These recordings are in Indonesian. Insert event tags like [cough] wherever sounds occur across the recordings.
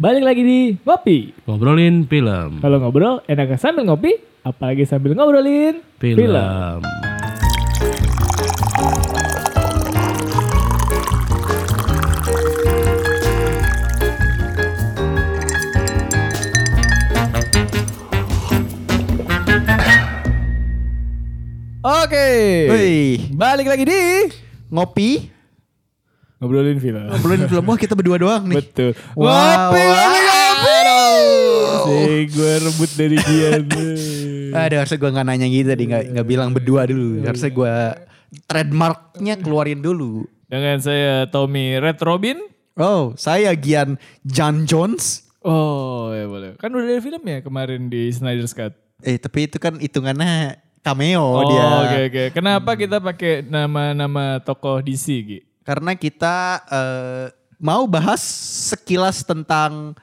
Balik lagi di Ngopi. Ngobrolin film. Kalau ngobrol enaknya sambil ngopi, apalagi sambil ngobrolin Film. Oke. Wih, Balik lagi di ngopi, ngobrolin film. ngobrolin film. Wah kita berdua doang nih. Betul. Wow, wow. Sih, gue rebut dari Gian. [laughs] Aduh harusnya gue gak nanya gitu tadi, gak, nggak bilang berdua dulu. Harusnya gue trademarknya keluarin dulu. Dengan saya Tommy Red Robin. Oh, saya Gian John Jones. Oh ya boleh. Kan udah ada film ya kemarin di Snyder's Cut. Eh tapi itu kan hitungannya cameo Oh, dia. oke oke. Kenapa kita pakai nama-nama tokoh DC, Gi? Karena kita eh, mau bahas sekilas tentang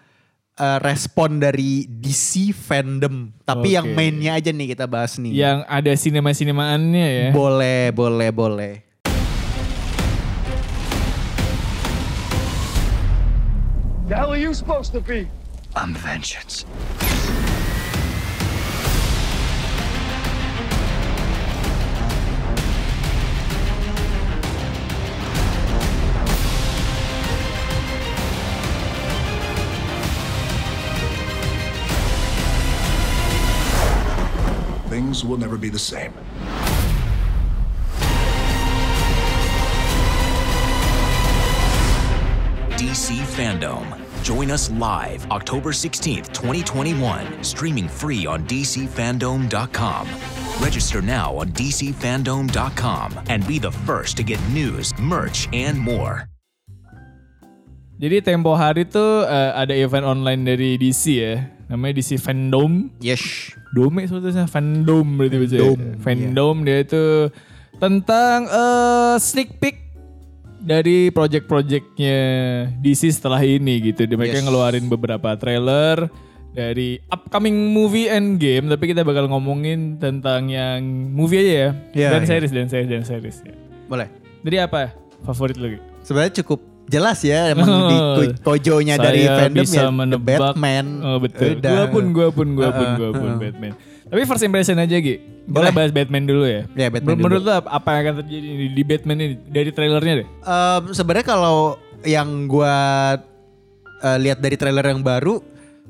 eh, respon dari DC fandom. Tapi Oke. yang mainnya aja nih kita bahas nih. Yang ada sinema-sinemaannya ya. Boleh, boleh, boleh. The hell are you supposed to be? I'm vengeance. The same. DC Fandom. Join us live October 16th, 2021, streaming free on DCFandom.com. Register now on DCFandom.com and be the first to get news, merch, and more. Jadi tempo hari tuh eh, ada event online dari DC ya. Namanya DC Fandom. Yes. Dome sebetulnya fandom berarti baca. ya. Fandom, Fandom dia itu tentang eh, sneak peek dari project-projectnya DC setelah ini gitu. Dia mereka Yes. ngeluarin beberapa trailer dari upcoming movie and game tapi kita bakal ngomongin tentang yang movie aja ya. Iya, dan iya. series dan series dan series ya. Boleh. Jadi apa favorit lu? Gi? Sebenarnya cukup jelas ya emang di [laughs] ko- kojonya Saya dari fandom bisa ya The menebak. Batman. Oh betul. Udah. Gua pun, gua pun, gua pun, gua pun. Batman. Tapi first impression aja Gi. Kita Boleh. bahas Batman dulu ya. Ya, Batman Men- Menurut lo apa- yang akan terjadi di, di Batman ini dari trailernya deh? Em, sebenarnya kalau yang gua eh, lihat dari trailer yang baru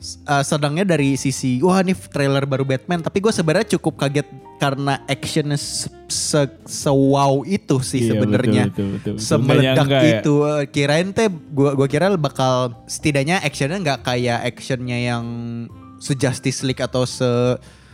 eh, sedangnya dari sisi wah ini trailer baru Batman tapi gue sebenarnya cukup kaget karena actionnya se, se- se-wow itu sih Iya, sebenarnya semeledak ya. itu Eh, kirain teh gua gua kira bakal setidaknya actionnya nggak kayak actionnya yang se Justice League atau se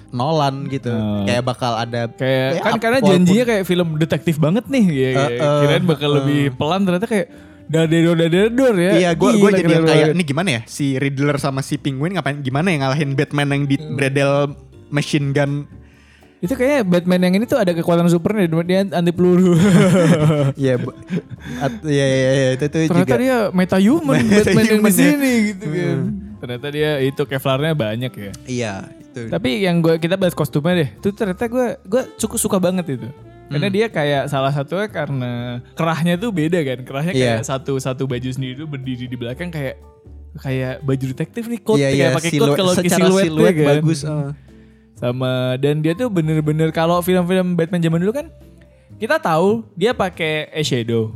Nolan gitu Oh. kayak bakal ada Kayak ya, kan karena janjinya kayak film detektif banget nih. Ya, Uh, uh, kirain bakal uh. lebih pelan ternyata kayak dadedor dadedor ya. Iya, gue gue jadi keren kayak ini gimana ya si Riddler sama si Penguin ngapain gimana ya ngalahin Batman yang di bredel machine gun. Itu kayak Batman yang ini tuh ada kekuatan supernya dia anti peluru. [laughs] Iya, iya iya iya, itu tuh Ternyata juga. dia metahuman [laughs] Batman yang di ya. sini gitu kan. Ternyata dia itu Kevlarnya banyak ya. Iya, itu. Tapi yang gue kita bahas kostumnya deh, itu ternyata gue gue cukup suka banget itu. Karena Hmm. dia kayak salah satunya karena kerahnya tuh beda kan. Kerahnya kayak Iya. satu satu baju sendiri tuh berdiri di belakang kayak kayak baju detektif nih coat Iya kayak iya, pakai coat kalau ke secara siluet, siluet kan. bagus. eh. Sama dan dia tuh bener-bener kalau film-film Batman zaman dulu kan kita tahu dia pakai eyeshadow.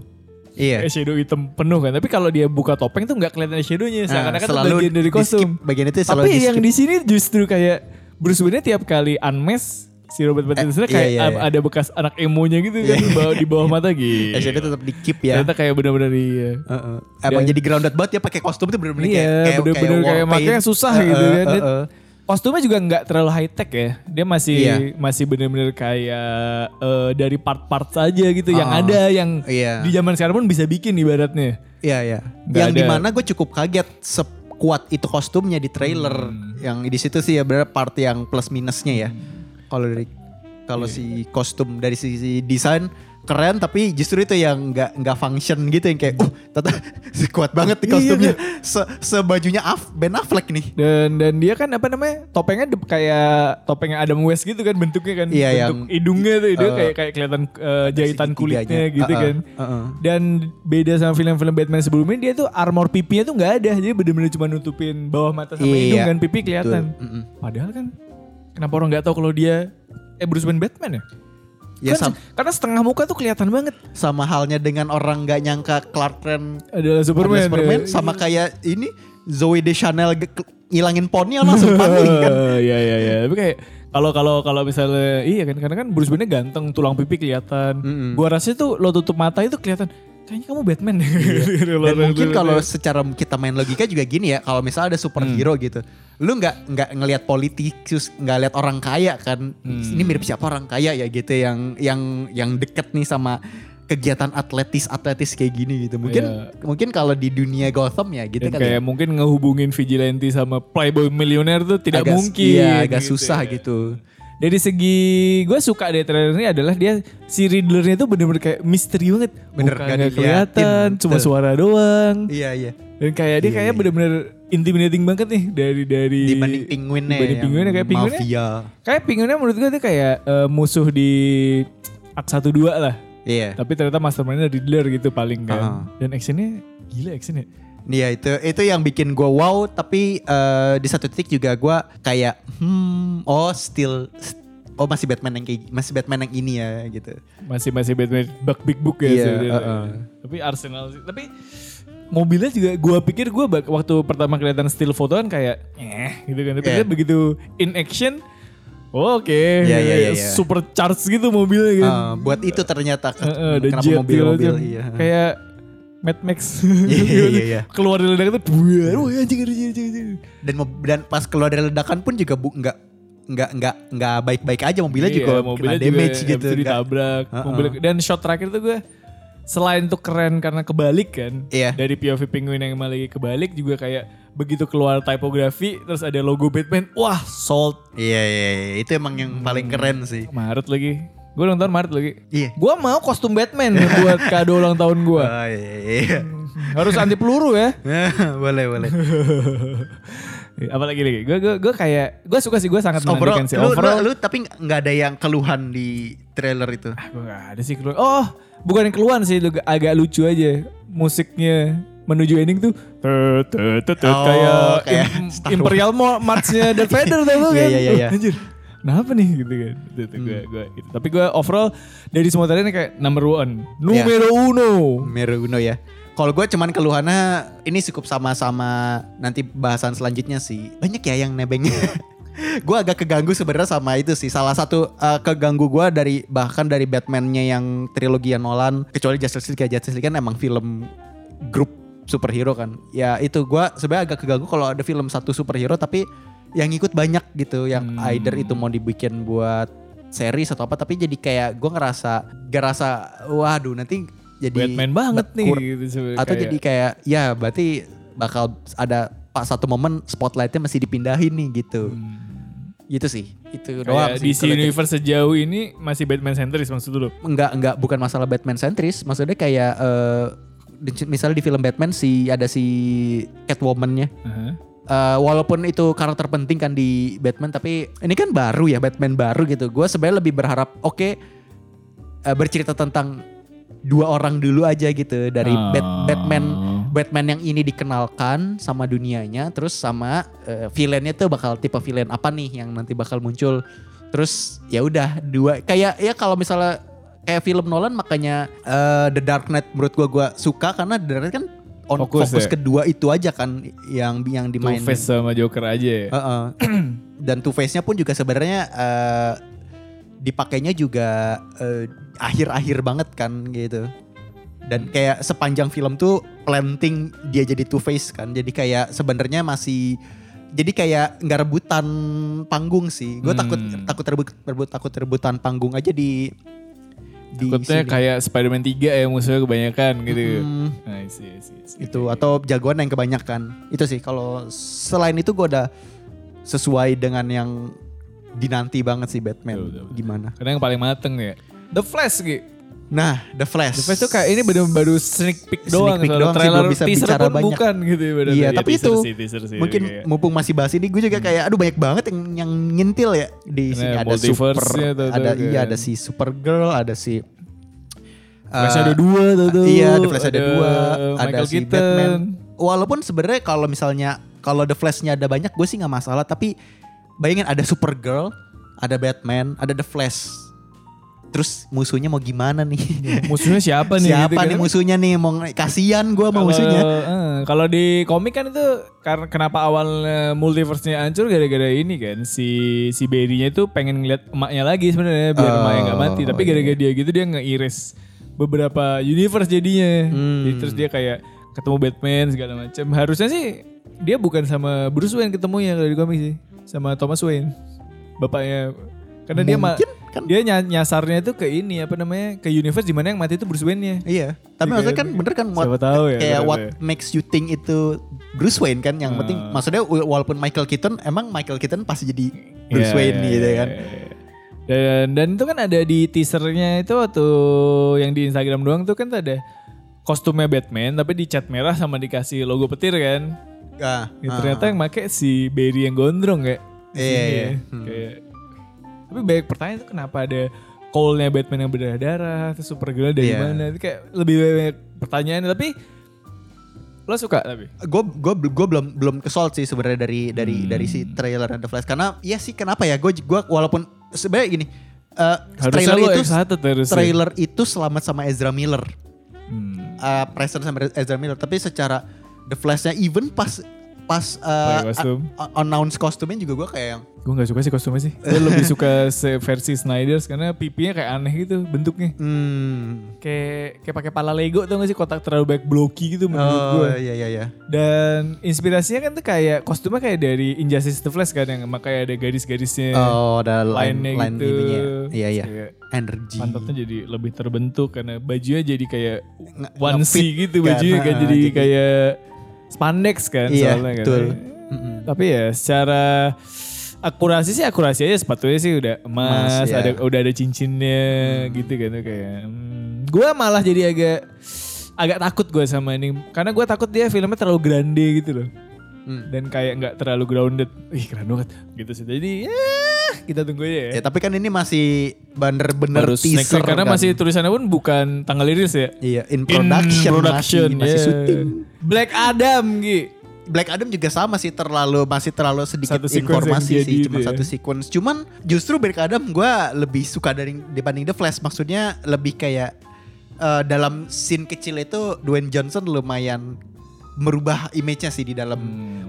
Iya. Eyeshadow hitam penuh kan. Tapi kalau dia buka topeng tuh nggak kelihatan eyeshadownya. Nah, Seakan-akan itu selalu bagian dari kostum. Bagian itu selalu Tapi yang di sini justru kayak Bruce Wayne tiap kali unmask si Robert Pattinson Eh, kayak iya, iya, iya. ada bekas anak emonya gitu kan di bawah, di bawah mata gitu. [laughs] Eh, jadi tetap di keep ya. Ternyata kayak bener-bener iya. Heeh. Emang Dan- jadi grounded banget ya pakai kostum itu bener-bener Iya, kayak kayak bener-bener kayak, paint. makanya susah Heeh, gitu kan. Dan heeh. Kostumnya juga nggak terlalu high tech ya. Dia masih Iya. masih bener-bener kayak eh, dari part-part saja gitu yang Ah, ada yang iya. di zaman sekarang pun bisa bikin ibaratnya. Iya iya. Nggak Yang ada. di mana gue cukup kaget sekuat itu kostumnya di trailer. Hmm. Yang di situ sih ya benar part yang plus minusnya ya. Kalau dari kalau Iya. si kostum dari sisi desain keren tapi justru itu yang nggak nggak function gitu yang kayak uh ternyata [laughs] kuat banget nih kostumnya se sebajunya Af Ben Affleck nih Dan dan dia kan apa namanya topengnya de- kayak topengnya Adam West gitu kan bentuknya kan Iya, bentuk yang- hidungnya tuh hidung eh, kayak kayak kelihatan eh, jahitan kulitnya gitu Uh-uh, kan. uh-uh. Dan beda sama film-film Batman sebelumnya dia tuh armor pipinya tuh nggak ada jadi bener-bener cuma nutupin bawah mata sama Iya, hidung kan pipi kelihatan. Betul, mm-mm. Padahal kan kenapa orang nggak tahu kalau dia eh Bruce Wayne Batman ya? ya Kan karena setengah muka tuh kelihatan banget sama halnya dengan orang nggak nyangka Clark Kent adalah Superman. adalah Superman ya. sama kayak ini Zoe Deschanel ngilangin poni langsung [laughs] pangling kan Iya iya iya. Tapi kayak kalau kalau kalau misalnya iya kan karena kan Bruce Wayne ganteng, tulang pipi kelihatan. Gua rasa tuh lo tutup mata itu kelihatan kayaknya kamu Batman deh. [laughs] Dan mungkin kalau secara kita main logika juga gini ya, kalau misalnya ada superhero Hmm. gitu, lu nggak nggak ngelihat politikus, nggak lihat orang kaya kan, Hmm. ini mirip siapa orang kaya ya gitu yang yang yang deket nih sama kegiatan atletis atletis kayak gini gitu. Mungkin Iya. mungkin kalau di dunia Gotham ya gitu Dan kan. kayak mungkin ngehubungin vigilante sama playboy milioner tuh tidak Agak- mungkin. Iya, agak gitu susah ya. gitu. Dari segi gue suka deh trailer ini adalah dia si Riddlernya tuh bener-bener kayak misteri banget. Bener, nggak diliatin. kelihatan, cuma Betul. suara doang. Iya iya. Dan kayak dia kayak bener-bener intimidating banget nih dari dari Dibanding penguinnya dibanding yang penguinnya kayak penguinnya mafia. kayak penguinnya menurut gue tuh kayak eh, musuh di Art 1 2 lah. Iya. Tapi ternyata mastermindnya Riddler gitu paling kan. Ah. Dan actionnya gila actionnya. Iya itu itu yang bikin gue wow tapi eh, di satu titik juga gue kayak hmm oh still oh masih Batman yang kayak masih Batman yang ini ya gitu. Masih masih Batman Buck Big Book ya Iya, sebenarnya. uh-uh. Tapi Arsenal sih. Tapi mobilnya juga gue pikir gue waktu pertama kelihatan still foto kan kayak eh gitu kan. Tapi Iya. dia begitu in action oh, Oke, Iya, iya, iya, iya. super charge gitu mobilnya kan. Eh, buat itu ternyata Heeh, ada kenapa mobil-mobil gitu. iya. Kayak Mad Max. Iya, iya, iya. [laughs] Keluar dari ledakan tuh buar. Wah anjing anjing anjing. anjing. Dan dan pas keluar dari ledakan pun juga bu nggak nggak nggak nggak baik-baik aja mobilnya Iya, juga mobilnya kena damage juga gitu. itu nggak- ditabrak. Heeh. Mobil- dan shot terakhir tuh gue selain tuh keren karena kebalik kan. Iya. Dari POV penguin yang emang lagi kebalik juga kayak begitu keluar typography terus ada logo Batman. Wah, sold. Iya, iya iya itu emang yang paling keren sih. Maret lagi. Gue ulang tahun Maret lagi. Iya. Gue mau kostum Batman buat [laughs] kado ulang tahun gue. Oh, iya, iya. Harus anti peluru ya. boleh boleh. [laughs] Apalagi lagi, gue gue gue kayak gue suka sih gue sangat Overall, menantikan sih lu, overall. lu, lu tapi nggak ada yang keluhan di trailer itu. Ah, gue gak ada sih keluar. Oh, bukan yang keluar sih, agak lucu aja. Musiknya menuju ending tuh tut, tut, tut, tut, Oh, kayak, kayak. Imperial March-nya Darth [laughs] Vader Iya, kan. iya, iya, Oh, iya. Anjir. Kenapa nih gitu kan. Itu, itu gue, gue, gitu. Tapi gue overall dari semua ini kayak number one. Numero uno. Meruno ya. Kalau gue cuman keluhannya ini cukup sama-sama nanti bahasan selanjutnya sih. Banyak ya yang nebengnya. [laughs] gue agak keganggu sebenarnya sama itu sih. Salah satu uh, keganggu gue dari bahkan dari Batman-nya yang trilogi Nolan. Kecuali Justice League ya Justice League kan emang film grup superhero kan. Ya itu gue sebenarnya agak keganggu kalau ada film satu superhero tapi yang ikut banyak gitu. Yang Hmm. either itu mau dibikin buat series atau apa tapi jadi kayak gue ngerasa gak rasa waduh nanti jadi Batman banget nih. Gitu, atau Kayak- jadi kayak ya berarti bakal ada pas satu momen spotlightnya masih dipindahin nih gitu gitu sih itu doang kayak sih Universe sejauh ini masih Batman centris maksud lu? enggak enggak bukan masalah Batman sentris maksudnya kayak di- misalnya di film Batman si ada si Catwoman-nya Aha. Eh, walaupun itu karakter penting kan di Batman tapi ini kan baru ya Batman baru gitu gue sebenarnya lebih berharap oke eh, bercerita tentang dua orang dulu aja gitu dari Bat- Oh. Batman Batman yang ini dikenalkan sama dunianya terus sama eh, villainnya tuh bakal tipe villain apa nih yang nanti bakal muncul terus ya udah dua kayak ya kalau misalnya kayak film Nolan makanya eh, The Dark Knight menurut gua gua suka karena The Dark Knight kan on Fokus fokus, ya? kedua itu aja kan yang yang Two dimainin Face sama Joker aja ya. Heeh. [clears throat] dan Two Face-nya pun juga sebenarnya eh, dipakainya juga eh, akhir-akhir banget kan gitu. Dan kayak sepanjang film tuh planting dia jadi Two Face kan. Jadi kayak sebenarnya masih jadi kayak nggak rebutan panggung sih. Gue Hmm. takut takut rebut, rebut takut rebutan panggung aja di Takutnya sini. kayak Spider-Man 3 ya musuhnya kebanyakan gitu. Mm. Nah, isi, isi, isi. itu atau jagoan yang kebanyakan itu sih kalau selain itu gue udah sesuai dengan yang dinanti banget sih Batman Betul, betul, betul. gimana Karena yang paling mateng ya. The Flash gitu. Nah, The Flash. The Flash tuh kayak ini baru baru sneak peek Sneak doang, peek soalnya doang sih, trailer belum bisa teaser bicara pun banyak. bukan gitu ya. Iya, Ya, tapi teaser itu sih, teaser sih, mungkin kayak. mumpung masih bahas ini gue juga kayak aduh banyak banget yang yang ngintil ya di Nah, sini ada super tuh, tuh, ada kayak. iya ada si Supergirl, ada si Flash eh, ada dua tuh, tuh. Iya, The Flash ada, dua, ada Michael si Keaton. Batman. Walaupun sebenarnya kalau misalnya kalau The Flash-nya ada banyak gue sih nggak masalah, tapi bayangin ada Supergirl, ada Batman, ada The Flash. Terus musuhnya mau gimana nih? Musuhnya siapa nih? Siapa gitu nih kan? musuhnya nih? Mau kasihan gue sama musuhnya. eh, kalau di komik kan itu karena kenapa awal multiverse-nya hancur gara-gara ini kan si si Barry-nya itu pengen ngeliat emaknya lagi sebenarnya biar Oh, emaknya nggak mati tapi gara-gara dia gitu dia ngeiris beberapa universe jadinya Hmm. Jadi terus dia kayak ketemu Batman segala macam harusnya sih dia bukan sama Bruce Wayne ketemunya kalau di komik sih sama Thomas Wayne bapaknya karena dia Mungkin kan. dia ny- nyasarnya itu ke ini apa namanya ke universe di mana yang mati itu Bruce Wayne-nya Iya, tapi Iya, maksudnya kan bener kan what, tahu ya, kayak what ya. makes you think itu Bruce Wayne kan yang penting Ah. maksudnya walaupun Michael Keaton emang Michael Keaton pasti jadi Bruce Iya, Wayne iya, gitu iya, kan. iya. Dan dan itu kan ada di teasernya itu waktu yang di Instagram doang tuh kan ada kostumnya Batman tapi dicat merah sama dikasih logo petir kan. Ah, Ya, ah. ternyata yang make si Barry yang gondrong kayak. Iya, sini iya. ya. Hmm. Kayak tapi banyak pertanyaan tuh kenapa ada Cole-nya Batman yang berdarah-darah, terus Supergirl dari Iya. mana? Itu kayak lebih banyak pertanyaan tapi lo suka tapi gue gue gue belum belum kesol sih sebenarnya dari dari Hmm. dari si trailer The Flash karena ya sih kenapa ya gue gua walaupun sebenarnya gini Harusnya trailer itu trailer itu selamat sama Ezra Miller Hmm. eh present sama Ezra Miller tapi secara The Flash-nya even pas pas a- announce kostumnya juga gue kayak yang Gue gak suka sih kostumnya sih. Gue lebih suka versi Snyder's karena pipinya kayak aneh gitu bentuknya. hmm, Kayak kayak pakai pala Lego tau gak sih kotak terlalu banyak blocky gitu menurut oh gue. iya iya iya Dan inspirasinya kan tuh kayak kostumnya kayak dari Injustice the Flash kan yang makanya ada garis-garisnya. oh ada line lainnya line gitu. ininya iya iya Kayak energy pantatnya jadi lebih terbentuk karena bajunya jadi kayak Nge- onesie ngefit gitu kan, bajunya kayak ah, jadi, jadi- kayak spandex kan Iya, soalnya kan. betul. Eh, Tapi ya secara akurasi sih akurasi aja sepatunya sih udah emas, Emas, ya. ada udah ada cincinnya gitu kan tuh kayak. Hmm, gua malah jadi agak agak takut gue sama ini karena gue takut dia filmnya terlalu grande gitu loh. Hmm. Dan kayak nggak terlalu grounded. Ih keren banget gitu sih. Jadi ya kita tunggu aja ya. Ya tapi kan ini masih bener-bener Baru teaser karena kan. masih tulisannya pun bukan tanggal rilis ya. Iya, in In production, production, masih, masih yeah. syuting. Black Adam Gi. Black Adam juga sama sih terlalu masih terlalu sedikit Satu informasi sih, cuma ya. satu sequence. Cuman justru Black Adam gue lebih suka dari dibanding The Flash. Maksudnya lebih kayak eh, dalam scene kecil itu Dwayne Johnson lumayan merubah image-nya sih di dalam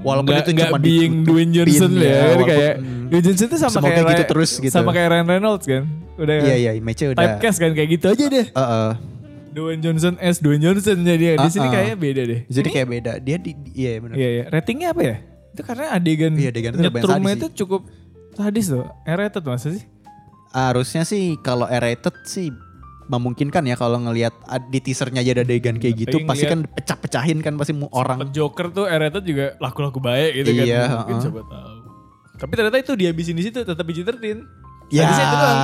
walaupun Nggak- itu nggak cuma being ditutupin Dwayne Johnson ya, ya, walaupun- kayak hmm. Dwayne Johnson itu sama kayak gitu terus gitu. sama kayak Ryan Reynolds kan udah kan Iya iya image-nya udah. typecast kan kayak gitu aja deh Heeh. Dwayne Johnson S Dwayne Johnson jadi di sini Uh-uh. kayaknya beda deh. Jadi kayak beda. Dia di, iya benar. iya iya. Ratingnya apa ya? Itu karena adegan Iya, adegan itu nyetrumnya sadis itu cukup sadis loh. R-rated masa sih? Harusnya sih kalau R-rated sih memungkinkan ya kalau ngelihat di teasernya aja ada adegan kayak gitu Tapi pasti kan pecah-pecahin kan pasti orang. Joker tuh R-rated juga laku-laku baik gitu Iya, kan mungkin uh-uh. coba tahu. Tapi ternyata itu dihabisin di situ tetap PG-13 ya. Sadisnya itu doang.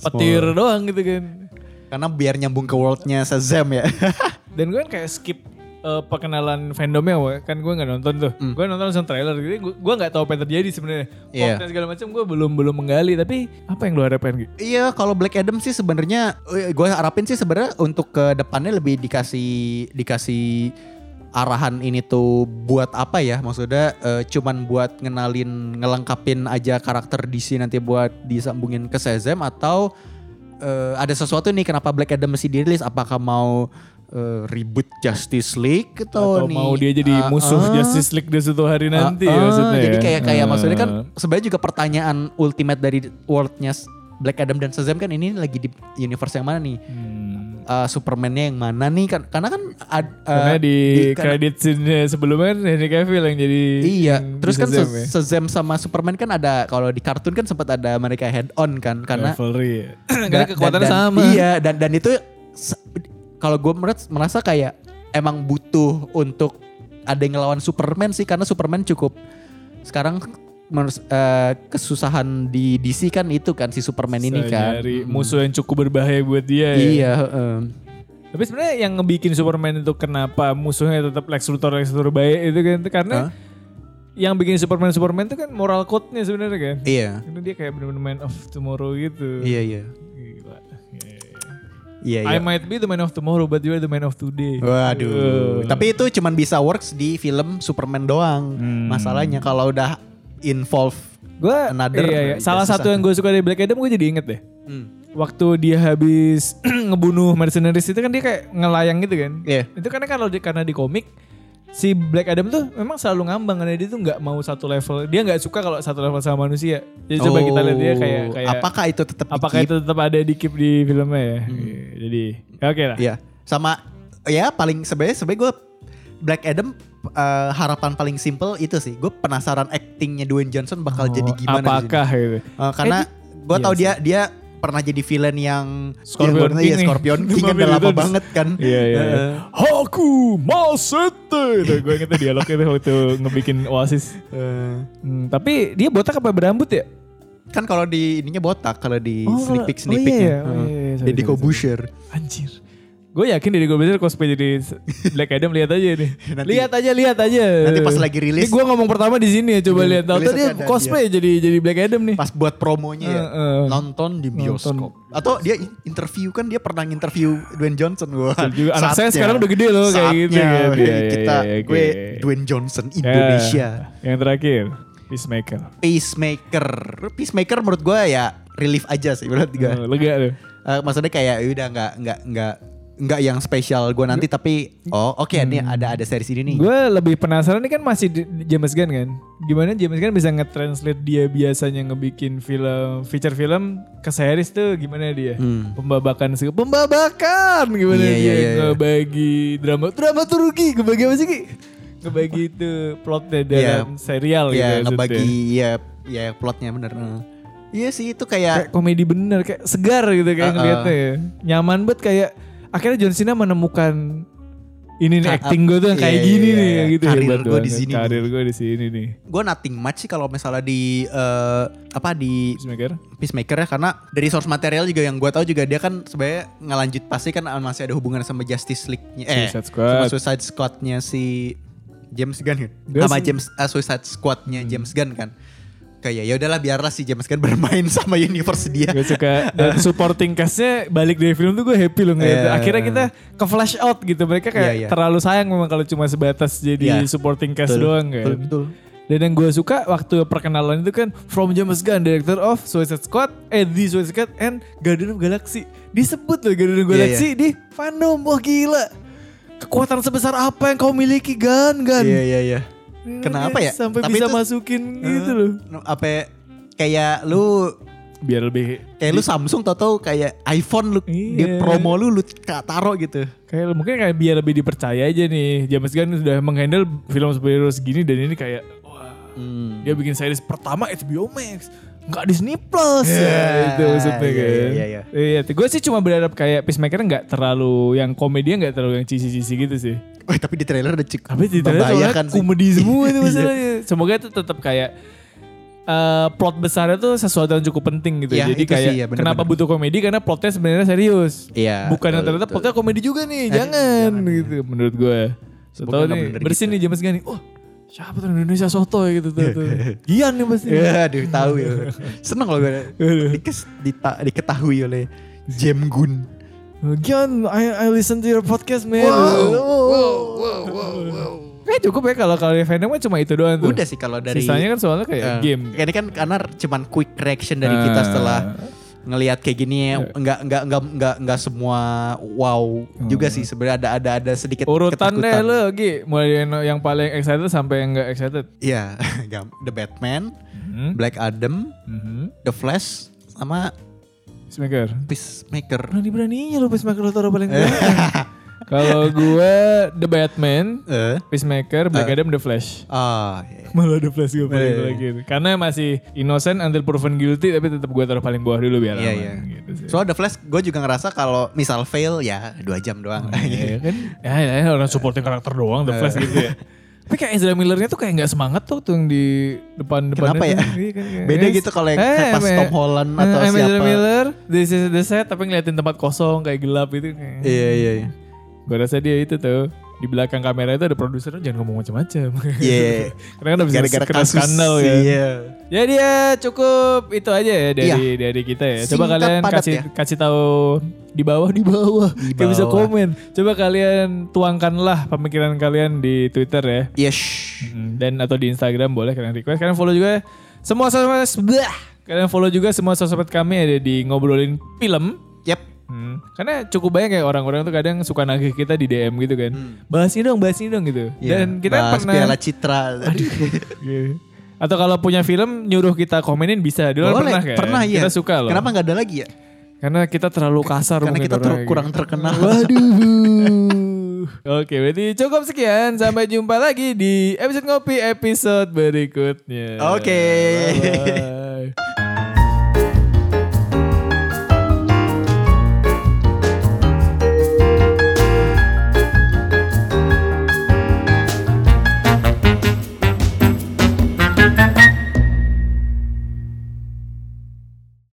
[laughs] Petir doang gitu kan karena biar nyambung ke worldnya Shazam ya [laughs] Dan gue kan kayak skip eh, perkenalan fandomnya woy. kan gue nggak nonton tuh. Gue nonton langsung trailer gitu. Gue nggak tahu apa yang terjadi sebenarnya. Plot dan segala macam gue belum belum menggali. Tapi apa yang lu harapkan gitu? iya kalau Black Adam sih sebenarnya gue harapin sih sebenarnya untuk ke depannya lebih dikasih dikasih arahan ini tuh buat apa ya maksudnya eh, cuman buat ngenalin ngelengkapin aja karakter DC nanti buat disambungin ke Shazam atau eh, ada sesuatu nih kenapa Black Adam mesti dirilis apakah mau eh, reboot Justice League atau, Atau nih mau dia jadi ah, musuh ah, Justice League di suatu hari nanti ah, ya maksudnya jadi ya? kayak kayak Ah. maksudnya kan sebenarnya juga pertanyaan ultimate dari worldnya Black Adam dan Shazam kan ini lagi di universe yang mana nih Hmm. Eh, Superman-nya yang mana nih kan karena kan ad- eh, Karena di, karena- credit scene sebelumnya kan Henry Cavill yang jadi Iya, yang terus di kan Shazam ya. Shazam sama Superman kan ada kalau di kartun kan sempat ada mereka head on kan karena Rivalry ya. [clears throat] dan- Karena kekuatannya dan- sama. Iya, dan dan itu kalau gue merasa kayak emang butuh untuk ada yang ngelawan Superman sih karena Superman cukup sekarang menurut- eh, kesusahan di DC kan itu kan si Superman ini Bisa kan. nyari musuh yang cukup berbahaya buat dia ya. Iya, heeh. Tapi sebenarnya yang ngebikin Superman itu kenapa musuhnya tetap Lex Luthor Lex Luthor baik itu kan karena Hah? yang bikin Superman Superman itu kan moral code-nya sebenarnya kan. Iya. Karena dia kayak bener-bener man of tomorrow gitu. Iya, iya. Gila. Iya, I iya. might be the man of tomorrow but you are the man of today. Waduh. Uh. Tapi itu cuman bisa works di film Superman doang. Hmm. Masalahnya kalau udah involve gue Another, iya, iya. ya salah susah. satu yang gue suka dari Black Adam gue jadi inget deh. Hmm. Waktu dia habis [clears throat] ngebunuh mercenaries itu kan dia kayak ngelayang gitu kan. Iya. Itu karena kalau di, karena di komik si Black Adam tuh memang selalu ngambang karena dia tuh nggak mau satu level. Dia nggak suka kalau satu level sama manusia. Jadi coba kita lihat dia kayak Oh, kayak apakah itu tetap apakah di-keep? itu tetap ada di keep di filmnya ya. Iya, Jadi ya oke lah. Iya. Sama ya paling sebenarnya sebenarnya gue Black Adam eh, harapan paling simple itu sih. Gue penasaran actingnya Dwayne Johnson bakal Oh, jadi gimana. Apakah gitu. Eh, karena gue iya tau dia dia pernah jadi villain yang Scorpion yang, King iya, nih. Scorpion [laughs] King kan udah lama itu. banget kan. Iya iya. iya. Eh, Haku Masete. Itu gue inget tuh dialognya tuh waktu ngebikin Oasis. eh, Hmm, tapi dia botak apa berambut ya? kan kalau di ininya botak kalau di Oh, sneak peek oh sneak iya, peeknya. oh iya, iya, sorry, Deddy sorry, Corbuzier. Anjir. Gue yakin Deddy Corbuzier cosplay jadi Black Adam lihat aja nih. [laughs] Nanti- lihat aja, lihat aja. Nanti pas lagi rilis- Ini gue ngomong pertama di sini ya, coba Iya, lihat. Tahu dia cosplay jadi jadi Black Adam nih. Pas buat promonya ya. Eh, eh. Nonton di bioskop. Atau dia in- interview kan dia pernah interview Dwayne Johnson gua. Betul juga. Anak saya sekarang udah gede loh, kayak gitu saatnya. Iya, iya, kita iya, oke. gue Dwayne Johnson Indonesia. Ya, yang terakhir, Peacemaker. Peacemaker. Peacemaker menurut gue ya relief aja sih menurut gue. Lega tuh. Eh, maksudnya kayak ya udah nggak nggak nggak nggak yang spesial gue nanti tapi oh oke ini ada ada series ini nih. Gue lebih penasaran ini kan masih di- di James Gunn kan. Gimana James Gunn bisa nge-translate dia biasanya ngebikin film feature film ke series tuh gimana dia? Hmm. Pembabakan sih. Pembabakan gimana Iya, dia iya, iya, iya. ngebagi drama dramaturgi ngebagi apa sih Ki? Ngebagi itu plotnya dalam serial gitu. ya ngebagi ya ya plotnya bener. Eh. Iya sih itu kayak kayak komedi bener kayak segar gitu kayak Uh-uh. ngeliatnya ya. Nyaman banget kayak akhirnya John Cena menemukan ini nih acting gue tuh yang kayak iya, gini iya, nih iya. gitu Karir hebat gua di sini. Karir gue di sini nih. Gue nothing much sih kalau misalnya di eh, apa di Peacemaker? Peacemaker ya karena dari source material juga yang gue tahu juga dia kan sebenarnya ngelanjut pasti kan masih ada hubungan sama Justice League-nya eh Suicide Squad. sama Suicide Squad-nya si James Gunn kan sama James eh, Suicide Squad-nya James Gunn kan kayak ya udahlah biarlah si James Gunn bermain [laughs] sama universe dia gue suka dan [laughs] supporting castnya balik dari film tuh gue happy loh ngeliat Iya. akhirnya kita ke flash out gitu mereka kayak Iya, iya. terlalu sayang memang kalau cuma sebatas jadi Iya. supporting cast Betul, doang kan betul, betul. Dan yang gue suka waktu perkenalan itu kan From James Gunn, Director of Suicide Squad, eh The Suicide Squad and Guardian of Galaxy. Disebut loh Guardian of Iya, Galaxy di fandom. Wah gila. Kekuatan sebesar apa yang kau miliki Gun? Gun. iya iya iya kenapa ya Sampai Tapi bisa itu- masukin gitu loh. apa ya, kayak lu Biar lebih kayak lu Samsung tau tau kayak iPhone lu Iya. promo lu lu taruh gitu kayak mungkin kayak biar lebih dipercaya aja nih. James Gunn sudah menghandle film superhero segini dan ini kayak wah Hmm. dia bikin series pertama HBO Max nggak Disney Plus Ya, ya, itu maksudnya iya, kan. iya, iya. iya. Gue sih cuma berharap kayak Peacemaker nggak terlalu yang komedinya nggak terlalu yang cici-cici gitu sih. Wah tapi di trailer udah cukup tapi di trailer komedi semua itu [laughs] Iya. masalahnya. Semoga itu tetap kayak eh, plot besarnya tuh sesuatu yang cukup penting gitu. Iya, jadi kayak sih, ya, bener-bener. kenapa butuh komedi? Karena plotnya sebenarnya serius. Iya, bukan yang ternyata plotnya komedi juga nih. Eh, jangan, jangan, gitu menurut gue nggak nih bener bersih gitu. nih James Gunn nih. Oh siapa tuh Indonesia soto ya gitu tuh, tuh. [laughs] Gian nih pasti Ya aduh tahu ya. Seneng loh gue dikes, dita, diketahui oleh Jem Gun. Gian, I, I listen to your podcast man. Kayak cukup ya kalau kalau Venom kan cuma itu doang tuh. Udah sih kalau dari Sisanya kan soalnya kayak eh, game. Ini kan karena cuman quick reaction dari kita Ah. setelah ngelihat kayak gini enggak enggak enggak enggak enggak semua wow juga sih sebenarnya ada ada ada sedikit Hmm. Urutan deh lo Gi. Mulai yang- yang paling excited sampai yang gak excited. Iya, [laughs] gam- The Batman, Hmm. Black Adam, Mhm. The Flash sama Peacemaker. Peacemaker. Berani-beraninya lo Peacemaker lo taruh paling [laughs] belakang. Kalau gue The Batman, Eh, Peacemaker, Black Adam, The Flash. ah, iya. Malah The Flash gue paling Eh. terakhir. Karena masih innocent until proven guilty tapi tetap gue taruh paling bawah dulu biar Iya, aman. iya. Gitu sih. Soal The Flash, gue juga ngerasa kalau misal fail ya dua jam doang. Iya [laughs] kan? Ya, ya, ya, orang supporting karakter doang The Flash gitu ya. Tapi kayak Ezra Millernya tuh kayak nggak semangat tuh tuh yang di depan depan Kenapa ya? Beda gitu kalau yang kayak pas Tom Holland atau I'm Ezra siapa. Miller, this is the set tapi ngeliatin tempat kosong kayak gelap itu kayak. Iya iya iya. Gue rasa dia itu tuh di belakang kamera itu ada produsernya jangan ngomong macam-macam. Iya. [laughs] Karena kan bisa Gara-gara kena kasus skandal kan. Iya. Jadi ya cukup itu aja ya dari dari kita ya. Coba Singkat, kalian kasih ya. kasih tahu di bawah di bawah. Di bisa komen. Coba kalian tuangkanlah pemikiran kalian di Twitter ya. Yes. Mm, Dan atau di Instagram boleh kalian request. Kalian follow juga semua sosmed. Kalian follow juga semua sosmed kami ada di ngobrolin film. Yep. Hmm. Karena cukup banyak kayak orang-orang tuh kadang suka nagih kita di DM gitu kan. Bahas ini dong, bahas ini dong gitu. Iya. Dan kita Bahas pernah Piala Citra. Iya. [laughs] Atau kalau punya film nyuruh kita komenin bisa. Dulu Boleh, pernah kan? pernah iya. Kita suka loh. Kenapa nggak ada lagi ya? Karena kita terlalu kasar Karena kita ter- orangnya kurang gitu. terkenal. Waduh. Oke, berarti cukup sekian. Sampai jumpa lagi di episode ngopi episode berikutnya. Oke. Bye-bye.